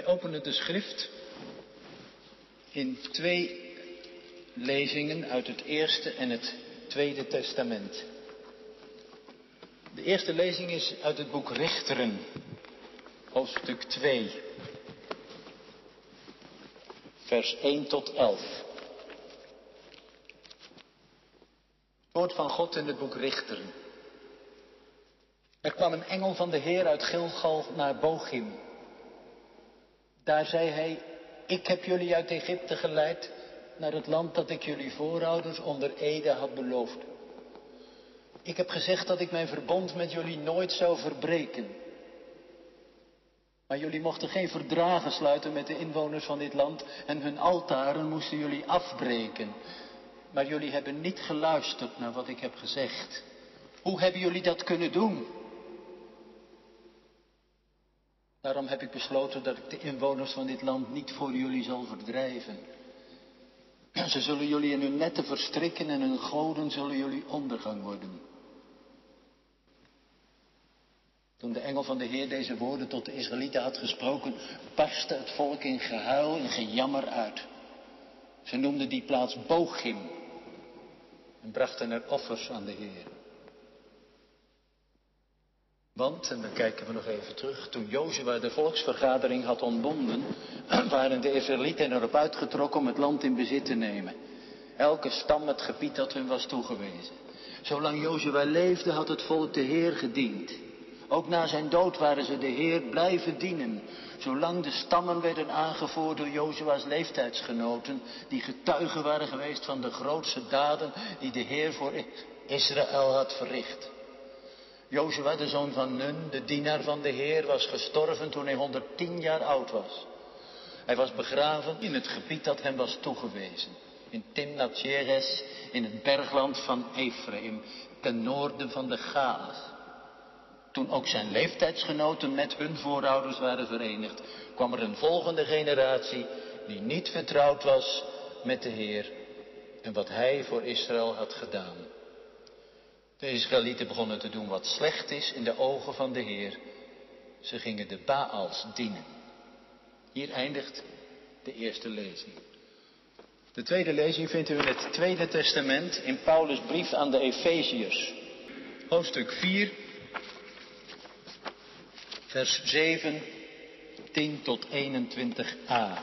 Wij openen de schrift in twee lezingen uit het Eerste en het Tweede Testament. De eerste lezing is uit het boek Richteren, hoofdstuk 2, vers 1 tot 11. Het woord van God in het boek Richteren. Er kwam een engel van de Heer uit Gilgal naar Bochim. Daar zei hij, ik heb jullie uit Egypte geleid naar het land dat ik jullie voorouders onder Ede had beloofd. Ik heb gezegd dat ik mijn verbond met jullie nooit zou verbreken. Maar jullie mochten geen verdragen sluiten met de inwoners van dit land en hun altaren moesten jullie afbreken. Maar jullie hebben niet geluisterd naar wat ik heb gezegd. Hoe hebben jullie dat kunnen doen? Daarom heb ik besloten dat ik de inwoners van dit land niet voor jullie zal verdrijven. Ze zullen jullie in hun netten verstrikken en hun goden zullen jullie ondergang worden. Toen de engel van de Heer deze woorden tot de Israëlieten had gesproken, barstte het volk in gehuil en gejammer uit. Ze noemden die plaats Bochim en brachten er offers aan de Heer. Want, en dan kijken we nog even terug, toen Jozua de volksvergadering had ontbonden, waren de Israëlieten erop uitgetrokken om het land in bezit te nemen. Elke stam het gebied dat hun was toegewezen. Zolang Jozua leefde had het volk de Heer gediend. Ook na zijn dood waren ze de Heer blijven dienen. Zolang de stammen werden aangevoerd door Jozua's leeftijdsgenoten, die getuigen waren geweest van de grootste daden die de Heer voor Israël had verricht. Jozua, de zoon van Nun, de dienaar van de Heer, was gestorven toen hij 110 jaar oud was. Hij was begraven in het gebied dat hem was toegewezen. In Timnat Jeres, in het bergland van Ephraim, ten noorden van de Gaas. Toen ook zijn leeftijdsgenoten met hun voorouders waren verenigd, kwam er een volgende generatie die niet vertrouwd was met de Heer en wat hij voor Israël had gedaan. De Israëlieten begonnen te doen wat slecht is in de ogen van de Heer. Ze gingen de Baals dienen. Hier eindigt de eerste lezing. De tweede lezing vindt u in het Tweede Testament in Paulus' brief aan de Efeziërs. Hoofdstuk 4, vers 7, 10 tot 21a.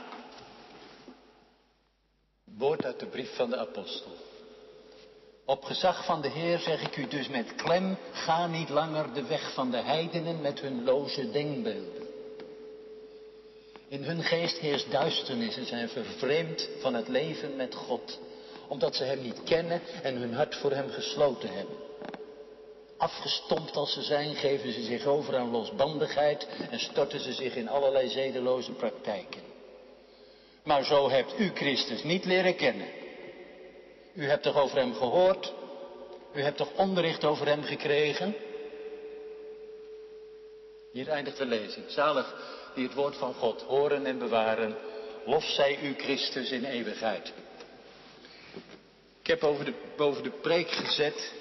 Woord uit de brief van de apostel. Op gezag van de Heer zeg ik u dus met klem, ga niet langer de weg van de heidenen met hun loze denkbeelden. In hun geest heerst duisternis en zijn vervreemd van het leven met God, omdat ze Hem niet kennen en hun hart voor Hem gesloten hebben. Afgestompt als ze zijn, geven ze zich over aan losbandigheid en storten ze zich in allerlei zedeloze praktijken. Maar zo hebt u Christus niet leren kennen. U hebt toch over hem gehoord? U hebt toch onderricht over hem gekregen? Hier eindigt de lezing. Zalig die het woord van God horen en bewaren. Lof zij u Christus in eeuwigheid. Ik heb over de, boven de preek gezet.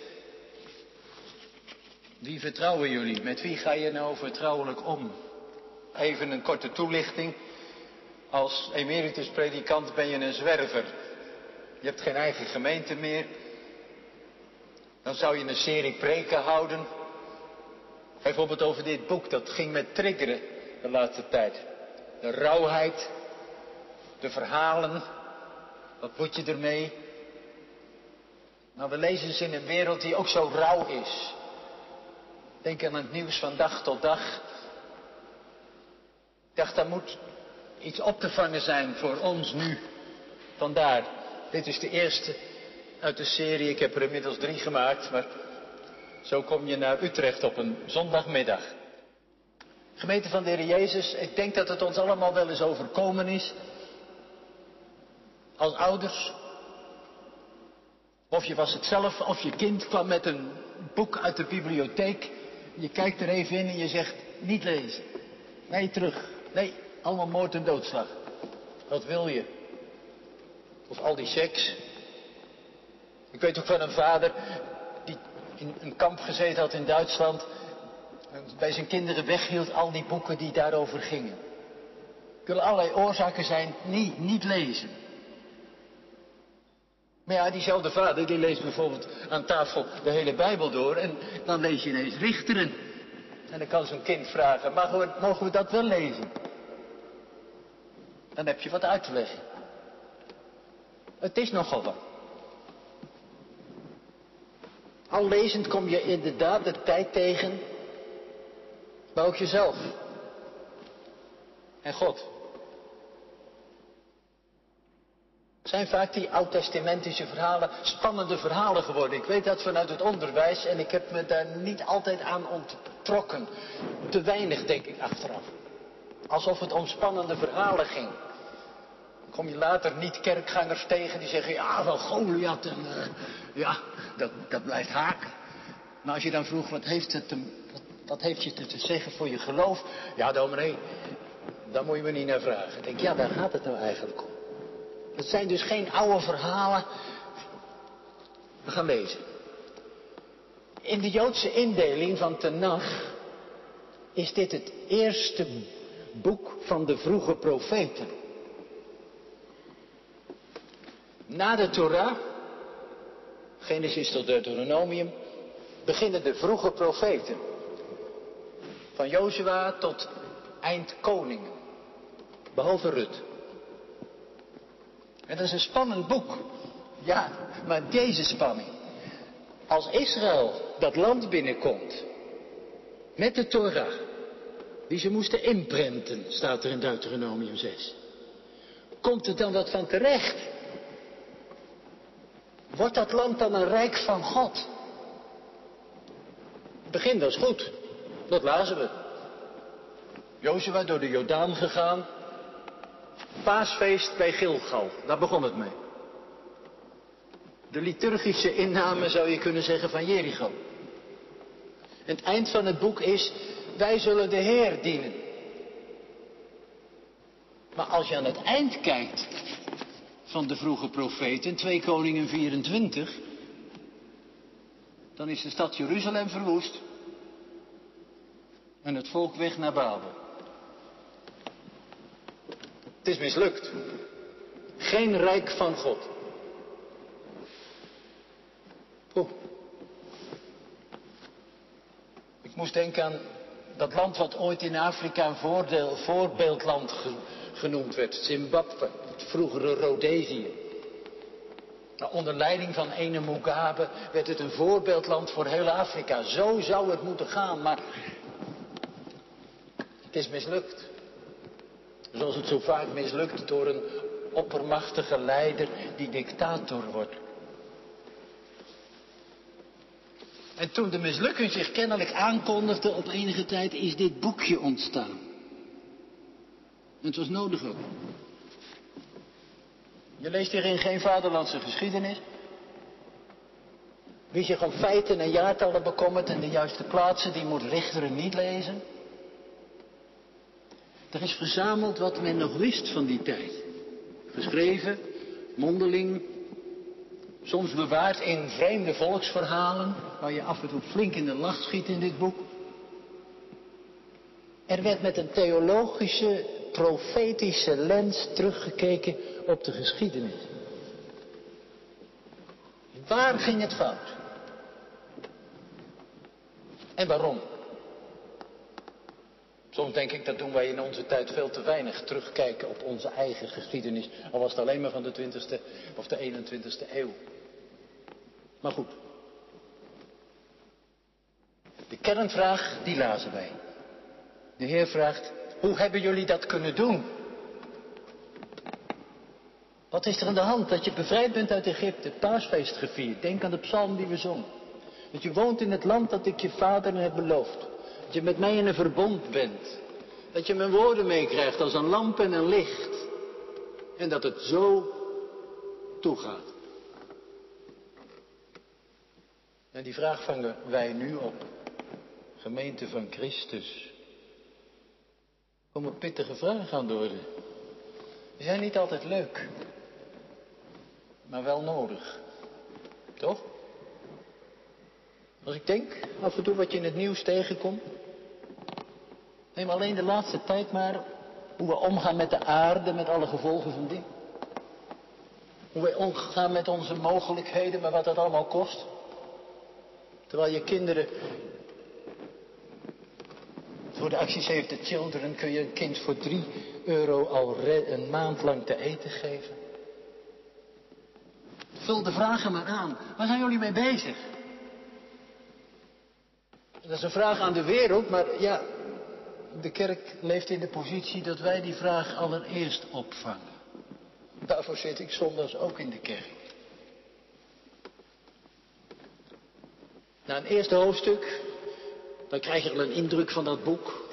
Wie vertrouwen jullie? Met wie ga je nou vertrouwelijk om? Even een korte toelichting. Als emeritus predikant ben je een zwerver. Je hebt geen eigen gemeente meer. Dan zou je een serie preken houden. Bijvoorbeeld over dit boek, dat ging met triggeren de laatste tijd. De rauwheid, de verhalen, wat moet je ermee? Maar we lezen ze in een wereld die ook zo rauw is. Denk aan het nieuws van dag tot dag. Ik dacht, daar moet iets op te vangen zijn voor ons nu. Vandaar dit is de eerste uit de serie. Ik heb er inmiddels drie gemaakt, maar zo kom je naar Utrecht op een zondagmiddag. Gemeente van de Heer Jezus, ik denk dat het ons allemaal wel eens overkomen is. Als ouders. Of je was het zelf, of je kind kwam met een boek uit de bibliotheek. Je kijkt er even in en je zegt, niet lezen. Nee, terug. Nee, allemaal moord en doodslag. Wat wil je? Of al die seks. Ik weet ook van een vader die in een kamp gezeten had in Duitsland. En bij zijn kinderen weghield al die boeken die daarover gingen. kunnen allerlei oorzaken zijn, niet, niet lezen. Maar ja, diezelfde vader die leest bijvoorbeeld aan tafel de hele Bijbel door en dan lees je ineens richteren. En dan kan zo'n kind vragen, mogen we, mogen we dat wel lezen? Dan heb je wat uit te leggen. Het is nogal wat. Al lezend kom je inderdaad de tijd tegen, maar ook jezelf. En God. zijn vaak die oud-testamentische verhalen spannende verhalen geworden. Ik weet dat vanuit het onderwijs en ik heb me daar niet altijd aan onttrokken. Te weinig, denk ik, achteraf. Alsof het om spannende verhalen ging. Kom je later niet kerkgangers tegen die zeggen, ja, wel Goliath en uh, ja, dat, dat blijft haken. Maar als je dan vroeg, wat heeft, het te, wat heeft je te zeggen voor je geloof? Ja, dominee, daar moet je me niet naar vragen. Ik denk, ja, daar gaat het nou eigenlijk om. Het zijn dus geen oude verhalen. We gaan lezen. In de Joodse indeling van Tenach is dit het eerste boek van de vroege profeten. Na de Torah, Genesis tot Deuteronomium, beginnen de vroege profeten. Van Jozua tot eind koningen. Behalve Rut. Dat is een spannend boek. Ja, maar deze spanning. Als Israël dat land binnenkomt, met de Torah, die ze moesten inprenten, staat er in Deuteronomium 6. Komt er dan wat van terecht? Wordt dat land dan een rijk van God? Het begin was goed. Dat lazen we. Jozua door de Jordaan gegaan, paasfeest bij Gilgal. Daar begon het mee. De liturgische inname zou je kunnen zeggen van Jericho. het eind van het boek is, wij zullen de Heer dienen. Maar als je aan het eind kijkt van de vroege profeten, 2 Koningen 24, dan is de stad Jeruzalem verwoest en het volk weg naar Babel. Het is mislukt. Geen rijk van God. Oh. Ik moest denken aan dat land wat ooit in Afrika een voordeel, voorbeeldland genoemd werd. Zimbabwe, het vroegere Rhodesië. Onder leiding van ene Mugabe werd het een voorbeeldland voor heel Afrika. Zo zou het moeten gaan, maar het is mislukt. Zoals het zo vaak mislukt door een oppermachtige leider die dictator wordt. En toen de mislukking zich kennelijk aankondigde op enige tijd is dit boekje ontstaan. Het was nodig ook. Je leest hierin geen vaderlandse geschiedenis. Wie zich om feiten en jaartallen bekommert en de juiste plaatsen, die moet richteren niet lezen. Er is verzameld wat men nog wist van die tijd. Geschreven, mondeling, soms bewaard in vreemde volksverhalen, waar je af en toe flink in de lach schiet in dit boek. Er werd met een theologische, profetische lens teruggekeken op de geschiedenis. Waar ging het fout? En waarom? Soms denk ik dat doen wij in onze tijd veel te weinig terugkijken op onze eigen geschiedenis. Al was het alleen maar van de 20ste of de 21ste eeuw. Maar goed. De kernvraag, die lazen wij. De Heer vraagt, hoe hebben jullie dat kunnen doen? Wat is er aan de hand dat je bevrijd bent uit Egypte, paasfeest gevierd? Denk aan de psalm die we zongen. Dat je woont in het land dat ik je vader heb beloofd. Dat je met mij in een verbond bent. Dat je mijn woorden meekrijgt als een lamp en een licht. En dat het zo toegaat. En die vraag vangen wij nu op. Gemeente van Christus. Komen pittige vragen aan de orde. Die zijn niet altijd leuk. Maar wel nodig. Toch? Als ik denk af en toe wat je in het nieuws tegenkomt. Neem alleen de laatste tijd maar Hoe we omgaan met de aarde, met alle gevolgen van die. Hoe we omgaan met onze mogelijkheden, maar wat dat allemaal kost. Terwijl je kinderen. Voor de actie Save the Children kun je een kind voor 3 euro al een maand lang te eten geven. Vul de vragen maar aan. Waar zijn jullie mee bezig? Dat is een vraag aan de wereld, maar ja, de kerk leeft in de positie dat wij die vraag allereerst opvangen. Daarvoor zit ik zondags ook in de kerk. Na een eerste hoofdstuk, dan krijg je al een indruk van dat boek.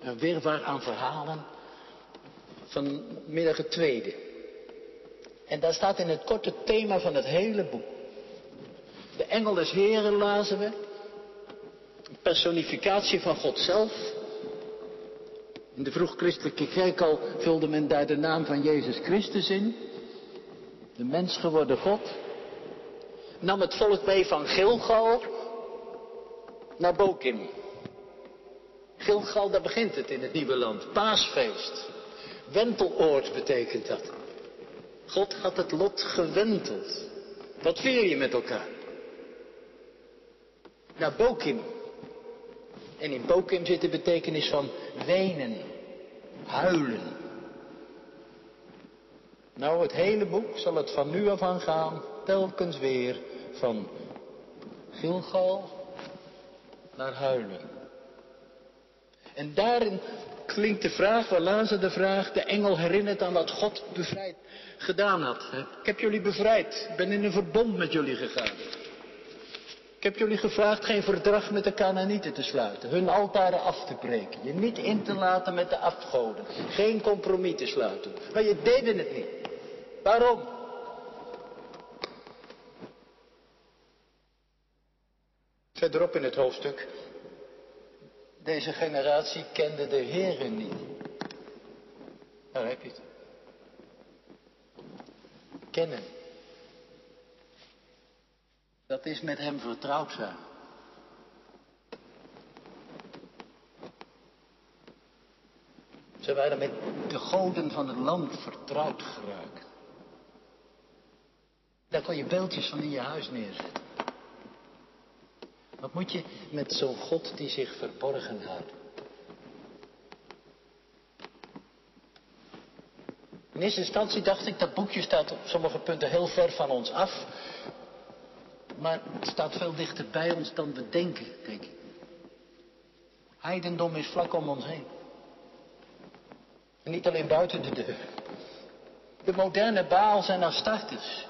Een wirwar aan verhalen. Vanmiddag het tweede. En daar staat in het korte thema van het hele boek. De engel des Heren lazen we. Personificatie van God zelf. In de vroeg-christelijke kerk al vulde men daar de naam van Jezus Christus in. De mens geworden God. Nam het volk mee van Gilgal naar Bokim. Gilgal, daar begint het in het nieuwe land. Paasfeest. Wenteloord betekent dat. God had het lot gewenteld. Wat vier je met elkaar? Naar Bokim. En in Bokim zit de betekenis van wenen, huilen. Nou, het hele boek zal het van nu af aan gaan, telkens weer van Gilgal naar huilen. En daarin klinkt de vraag, we lazen de vraag, de engel herinnert aan wat God bevrijd gedaan had. Ik heb jullie bevrijd, ik ben in een verbond met jullie gegaan. Ik heb jullie gevraagd geen verdrag met de Canaanieten te sluiten, hun altaren af te breken, je niet in te laten met de afgoden, geen compromis te sluiten. Maar je deden het niet. Waarom? Verderop in het hoofdstuk. Deze generatie kende de Heeren niet. Daar heb je het. Kennen. Dat is met hem vertrouwd zijn. Ze waren met de goden van het land vertrouwd geraakt. Daar kon je beeldjes van in je huis neerzetten. Wat moet je met zo'n God die zich verborgen houdt? In eerste instantie dacht ik dat boekje staat op sommige punten heel ver van ons af. Maar het staat veel dichter bij ons dan we denken, denk ik. Heidendom is vlak om ons heen. En niet alleen buiten de deur. De moderne Baals en Astartes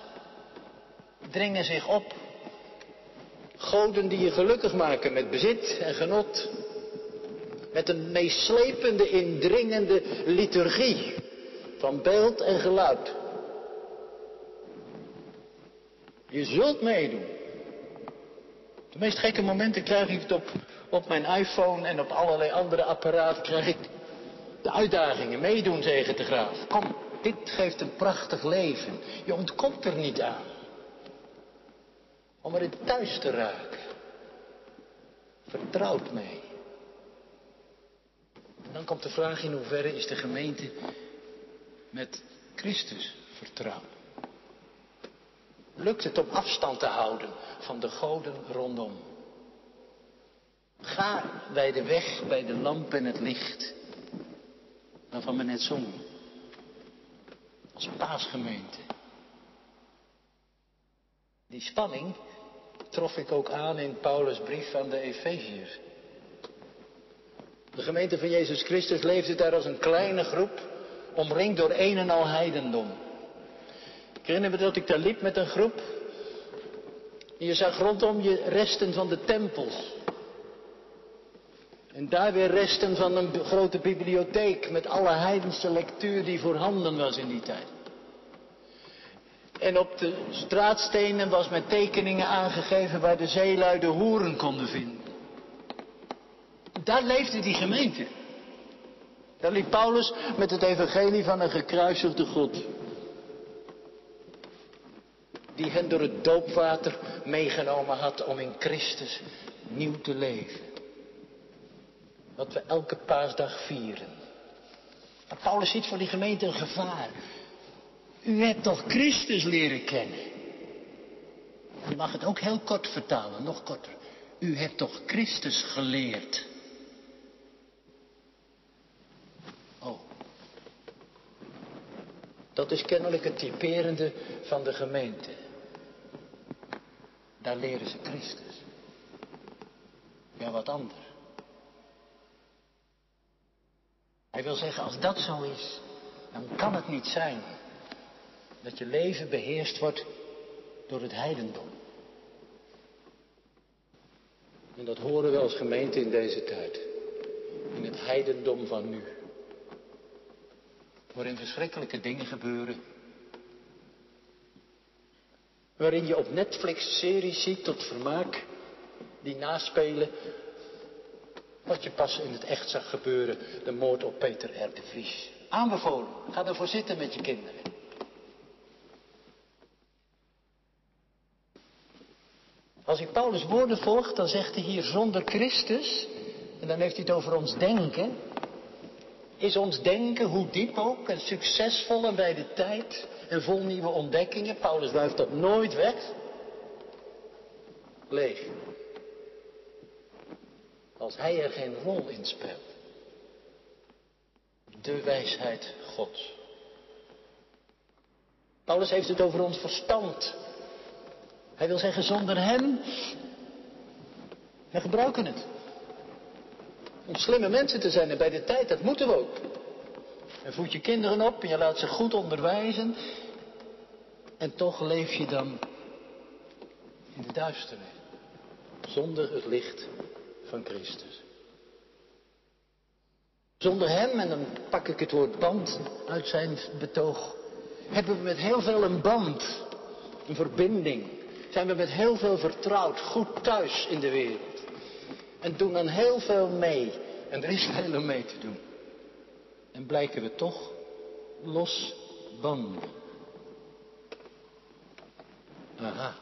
dringen zich op. Goden die je gelukkig maken met bezit en genot. Met een meeslepende, indringende liturgie van beeld en geluid. Je zult meedoen. De meest gekke momenten krijg ik het op, op mijn iPhone en op allerlei andere apparaten krijg ik de uitdagingen. Meedoen tegen de graaf. Kom, dit geeft een prachtig leven. Je ontkomt er niet aan. Om erin thuis te raken. Vertrouwd mee. En dan komt de vraag in hoeverre is de gemeente met Christus vertrouwd. Lukt het om afstand te houden van de goden rondom? Ga bij de weg, bij de lamp en het licht, waarvan we net zongen. Als paasgemeente. Die spanning trof ik ook aan in Paulus' brief aan de Efeziërs. De gemeente van Jezus Christus leefde daar als een kleine groep, omringd door een en al heidendom. Ik herinner me dat ik daar liep met een groep. En je zag rondom je resten van de tempels. En daar weer resten van een grote bibliotheek met alle heidense lectuur die voorhanden was in die tijd. En op de straatstenen was met tekeningen aangegeven waar de zeelui de hoeren konden vinden. Daar leefde die gemeente. Daar liep Paulus met het evangelie van een gekruisigde God die hen door het doopwater meegenomen had om in Christus nieuw te leven. Wat we elke paasdag vieren. Maar Paulus ziet voor die gemeente een gevaar. U hebt toch Christus leren kennen? Je mag het ook heel kort vertalen, nog korter. U hebt toch Christus geleerd? Oh. Dat is kennelijk het typerende van de gemeente. Daar leren ze Christus. Ja, wat anders. Hij wil zeggen, als dat zo is, dan kan het niet zijn dat je leven beheerst wordt door het heidendom. En dat horen we als gemeente in deze tijd. In het heidendom van nu. Waarin verschrikkelijke dingen gebeuren. Waarin je op Netflix series ziet tot vermaak. Die naspelen wat je pas in het echt zag gebeuren. De moord op Peter R. de Vries. Aanbevolen. Ga ervoor zitten met je kinderen. Als u Paulus woorden volgt, dan zegt hij hier zonder Christus, en dan heeft hij het over ons denken. Is ons denken, hoe diep ook, en succesvol en bij de tijd, en vol nieuwe ontdekkingen, Paulus wuift dat nooit weg, leeg. Als hij er geen rol in speelt. De wijsheid Gods. Paulus heeft het over ons verstand. Hij wil zeggen, zonder hem, we gebruiken het. Om slimme mensen te zijn en bij de tijd, dat moeten we ook. En voed je kinderen op en je laat ze goed onderwijzen. En toch leef je dan in de duisternis. Zonder het licht van Christus. Zonder hem, en dan pak ik het woord band uit zijn betoog, hebben we met heel veel een band, een verbinding. Zijn we met heel veel vertrouwd, goed thuis in de wereld. En doen dan heel veel mee. En er is veel mee te doen. En blijken we toch los banden. Aha.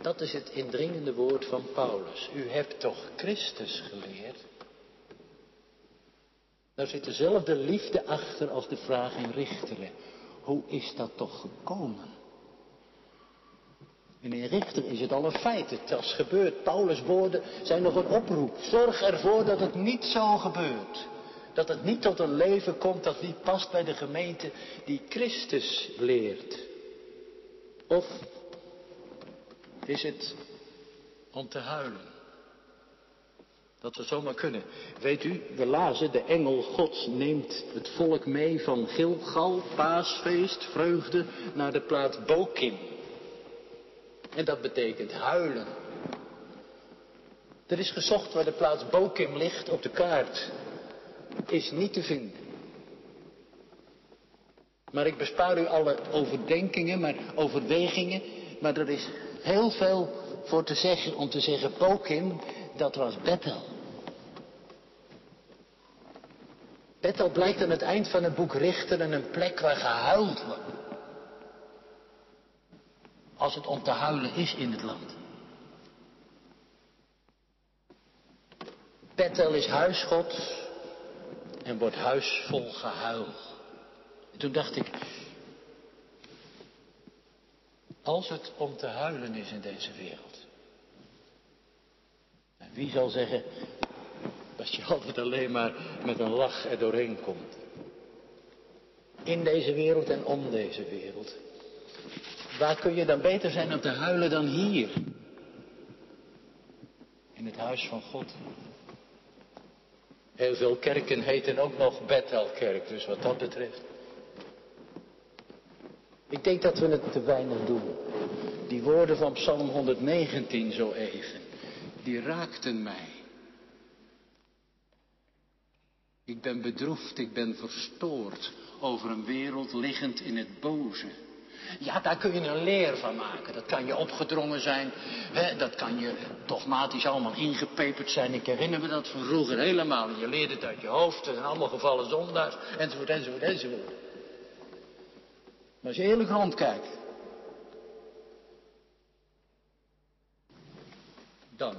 Dat is het indringende woord van Paulus. U hebt toch Christus geleerd? Daar zit dezelfde liefde achter als de vraag in Richteren. Hoe is dat toch gekomen? En in Richter is het al een feit. Het is gebeurd. Paulus' woorden zijn nog een oproep. Zorg ervoor dat het niet zo gebeurt. Dat het niet tot een leven komt dat niet past bij de gemeente die Christus leert. Of is het om te huilen? Dat we zomaar kunnen. Weet u, we lazen, de engel Gods neemt het volk mee van Gilgal, paasfeest, vreugde, naar de plaats Bokim. En dat betekent huilen. Er is gezocht waar de plaats Bokim ligt op de kaart. Is niet te vinden. Maar ik bespaar u alle overdenkingen, maar overwegingen. Maar er is heel veel voor te zeggen om te zeggen, Bokim, dat was Bethel. Bethel blijkt aan het eind van het boek Richteren een plek waar gehuild wordt. Als het om te huilen is in het land. Bethel is huisgod en wordt huis vol gehuil. En toen dacht ik, als het om te huilen is in deze wereld. En wie zal zeggen dat je altijd alleen maar met een lach er doorheen komt. In deze wereld en om deze wereld. Waar kun je dan beter zijn om te huilen dan hier? In het huis van God. Heel veel kerken heten ook nog Bethelkerk, dus wat dat betreft. Ik denk dat we het te weinig doen. Die woorden van Psalm 119 zo even, die raakten mij. Ik ben bedroefd, ik ben verstoord over een wereld liggend in het boze. Ja, daar kun je een leer van maken. Dat kan je opgedrongen zijn. Dat kan je dogmatisch allemaal ingepeperd zijn. Ik herinner me dat van vroeger helemaal. Je leert het uit je hoofd. Het zijn allemaal gevallen zondaars. Enzovoort, enzovoort, enzovoort. Maar als je eerlijk rondkijkt. Dan.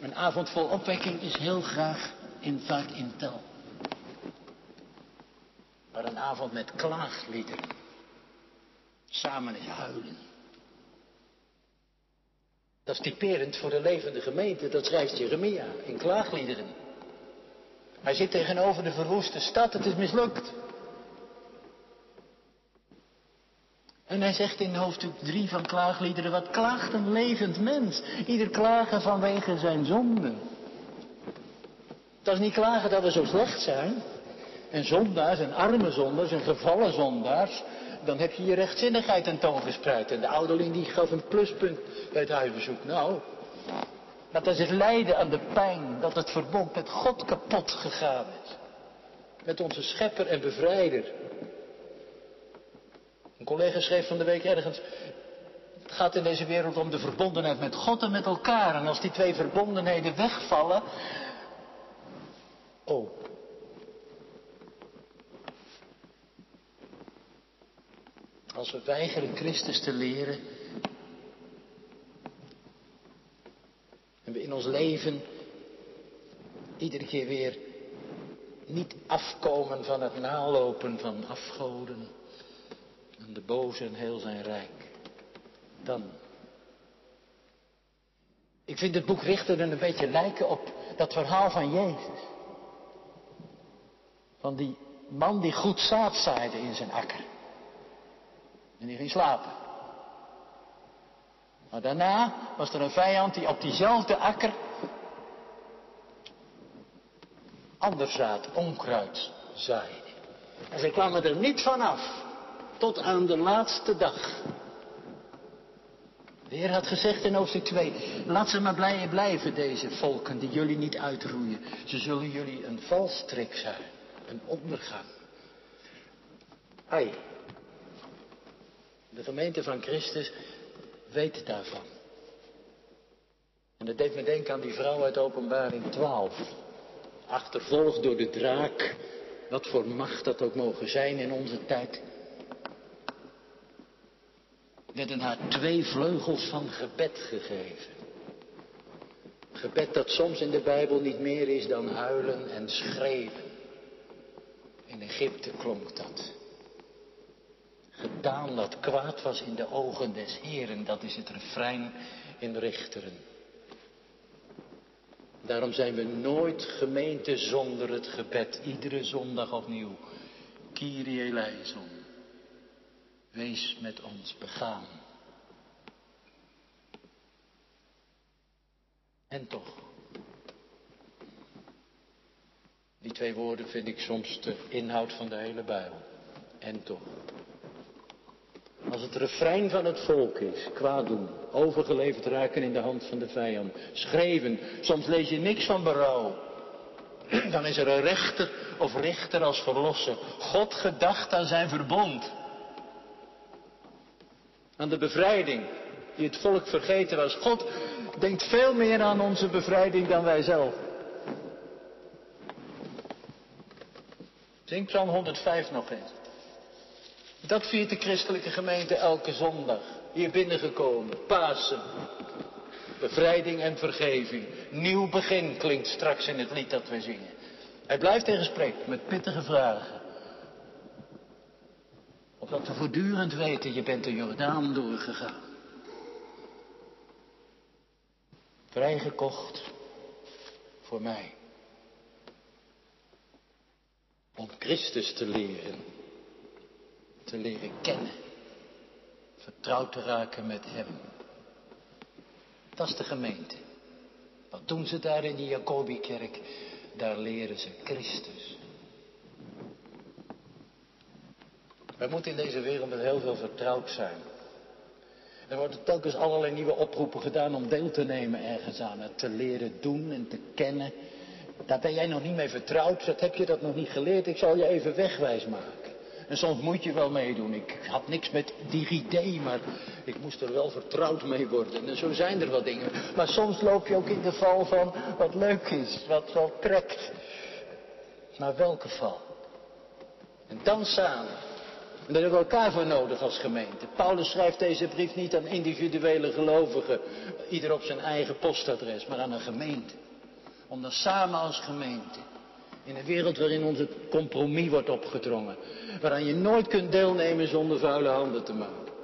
Een avond vol opwekking is heel graag in vaak in tel. Maar een avond met klaagliederen. Samen is huilen. Dat is typerend voor de levende gemeente, dat schrijft Jeremia in klaagliederen. Hij zit tegenover de verwoeste stad, het is mislukt. En hij zegt in hoofdstuk 3 van klaagliederen, wat klaagt een levend mens? Ieder klagen vanwege zijn zonden. Dat is niet klagen dat we zo slecht zijn. En zondaars en arme zondaars en gevallen zondaars. Dan heb je je rechtzinnigheid tentoongespreid. En de ouderling die gaf een pluspunt bij het huisbezoek. Nou, dat is het lijden aan de pijn. Dat het verbond met God kapot gegaan is. Met onze schepper en bevrijder. Een collega schreef van de week ergens. Het gaat in deze wereld om de verbondenheid met God en met elkaar. En als die twee verbondenheden wegvallen. Oh. Als we weigeren Christus te leren. En we in ons leven iedere keer weer niet afkomen van het nalopen van afgoden en de boze en heel zijn rijk. Dan. Ik vind het boek Richteren een beetje lijken op dat verhaal van Jezus. Van die man die goed zaad zaaide in zijn akker. En die ging slapen. Maar daarna was er een vijand die op diezelfde akker ander zaad, onkruid, zaaide. En ze kwamen er niet vanaf. Tot aan de laatste dag. De Heer had gezegd in hoofdstuk 2, laat ze maar blij blijven, deze volken die jullie niet uitroeien. Ze zullen jullie een valstrik zijn, een ondergang. Ai, de gemeente van Christus weet daarvan. En dat deed me denken aan die vrouw uit openbaring 12. Achtervolgd door de draak, wat voor macht dat ook mogen zijn in onze tijd werden haar twee vleugels van gebed gegeven. Gebed dat soms in de Bijbel niet meer is dan huilen en schreeuwen. In Egypte klonk dat. Gedaan dat kwaad was in de ogen des Heren, dat is het refrein in Richteren. Daarom zijn we nooit gemeente zonder het gebed, iedere zondag opnieuw. Kyrie eleison. Wees met ons begaan. En toch. Die twee woorden vind ik soms de inhoud van de hele Bijbel. En toch. Als het refrein van het volk is, kwaad doen, overgeleverd raken in de hand van de vijand, schreven, soms lees je niks van berouw. Dan is er een rechter of richter als verlosser. God gedacht aan zijn verbond. Aan de bevrijding die het volk vergeten was. God denkt veel meer aan onze bevrijding dan wij zelf. Zing Psalm 105 nog eens. Dat viert de christelijke gemeente elke zondag. Hier binnengekomen. Pasen. Bevrijding en vergeving. Nieuw begin klinkt straks in het lied dat we zingen. Hij blijft in gesprek met pittige vragen. Opdat we voortdurend weten, je bent de Jordaan doorgegaan. Vrijgekocht voor mij. Om Christus te leren. Te leren kennen. Vertrouwd te raken met Hem. Dat is de gemeente. Wat doen ze daar in die Jacobikerk? Daar leren ze Christus. Wij moeten in deze wereld met heel veel vertrouwd zijn. Er worden telkens allerlei nieuwe oproepen gedaan om deel te nemen ergens aan. Het te leren doen en te kennen. Daar ben jij nog niet mee vertrouwd. Dat heb je dat nog niet geleerd. Ik zal je even wegwijs maken. En soms moet je wel meedoen. Ik had niks met DigiD, maar ik moest er wel vertrouwd mee worden. En zo zijn er wat dingen. Maar soms loop je ook in de val van wat leuk is, wat wel trekt. Maar welke val? En dan samen En daar hebben we elkaar voor nodig als gemeente. Paulus schrijft deze brief niet aan individuele gelovigen, ieder op zijn eigen postadres, maar aan een gemeente. Om dan samen als gemeente, in een wereld waarin ons het compromis wordt opgedrongen, waaraan je nooit kunt deelnemen zonder vuile handen te maken.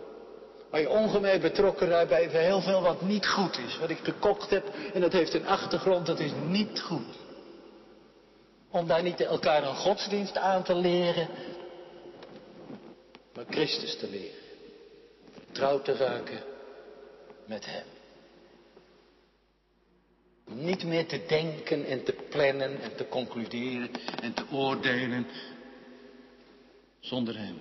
Waar je ongemeen betrokken raakt bij heel veel wat niet goed is. Wat ik gekocht heb en dat heeft een achtergrond, dat is niet goed. Om daar niet elkaar een godsdienst aan te leren, maar Christus te leren. Trouw te raken met Hem. Niet meer te denken en te plannen en te concluderen en te oordelen zonder Hem.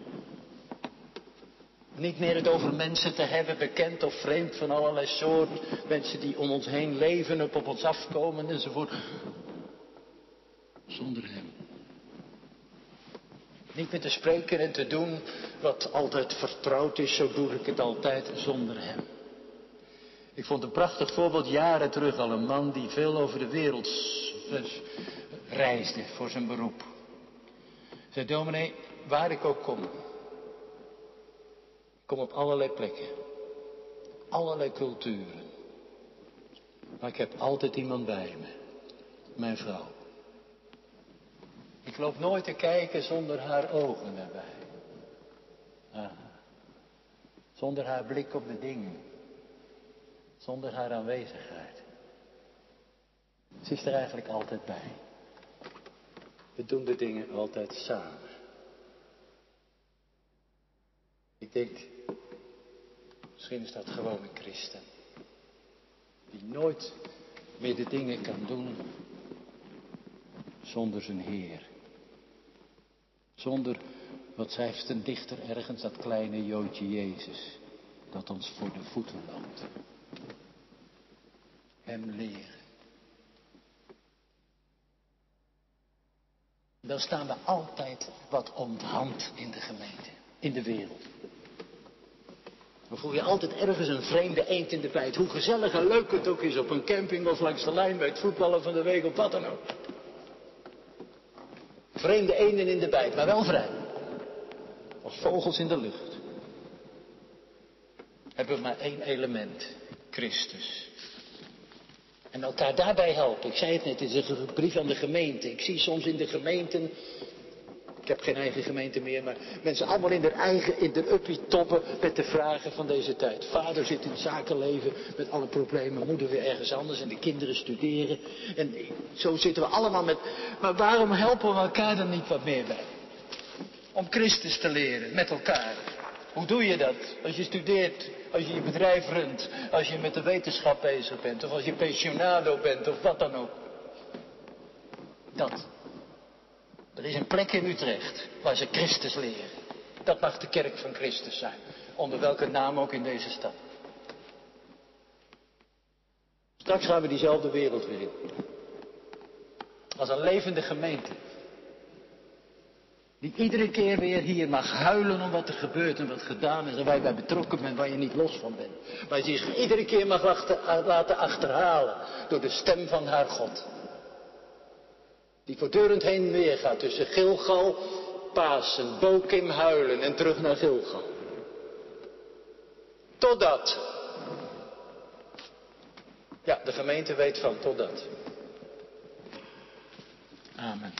Niet meer het over mensen te hebben, bekend of vreemd van allerlei soorten. Mensen die om ons heen leven, op, op ons afkomen enzovoort. Zonder Hem. Niet meer te spreken en te doen wat altijd vertrouwd is, zo doe ik het altijd zonder Hem. Ik vond een prachtig voorbeeld jaren terug al een man die veel over de wereld reisde voor zijn beroep. Zei dominee, waar ik ook kom, kom op allerlei plekken. Allerlei culturen. Maar ik heb altijd iemand bij me. Mijn vrouw. Ik loop nooit te kijken zonder haar ogen erbij. Zonder haar blik op de dingen. Zonder haar aanwezigheid. Ze is er eigenlijk altijd bij. We doen de dingen altijd samen. Ik denk, misschien is dat gewoon een christen. Die nooit meer de dingen kan doen zonder zijn Heer. Zonder, wat schrijft een dichter ergens, dat kleine Joodje Jezus, dat ons voor de voeten loopt. Hem leren. Dan staan we altijd wat onthand in de gemeente, in de wereld. Dan voel je altijd ergens een vreemde eend in de bijt. Hoe gezellig en leuk het ook is op een camping of langs de lijn bij het voetballen van de week of wat dan ook. Vreemde eenden in de bijt, maar wel vrij. Als vogels in de lucht. Hebben we maar één element. Christus. En elkaar daarbij helpen. Ik zei het net, het is een brief aan de gemeente. Ik zie soms in de gemeenten ik heb geen eigen gemeente meer, maar mensen allemaal in hun eigen, in de uppie toppen met de vragen van deze tijd. Vader zit in het zakenleven met alle problemen, moeder weer ergens anders en de kinderen studeren. En zo zitten we allemaal met, maar waarom helpen we elkaar dan niet wat meer bij? Om Christus te leren, met elkaar. Hoe doe je dat? Als je studeert, als je je bedrijf runt, als je met de wetenschap bezig bent, of als je pensionado bent, of wat dan ook. Dat. Er is een plek in Utrecht waar ze Christus leren. Dat mag de kerk van Christus zijn. Onder welke naam ook in deze stad. Straks gaan we diezelfde wereld weer in. Als een levende gemeente. Die iedere keer weer hier mag huilen om wat er gebeurt en wat gedaan is en waar je bij betrokken bent, waar je niet los van bent. Maar je zich iedere keer mag laten achterhalen door de stem van haar God. Die voortdurend heen en weer gaat tussen Gilgal, Pasen, Bokim, Huilen en terug naar Gilgal. Totdat. Ja, de gemeente weet van totdat. Amen.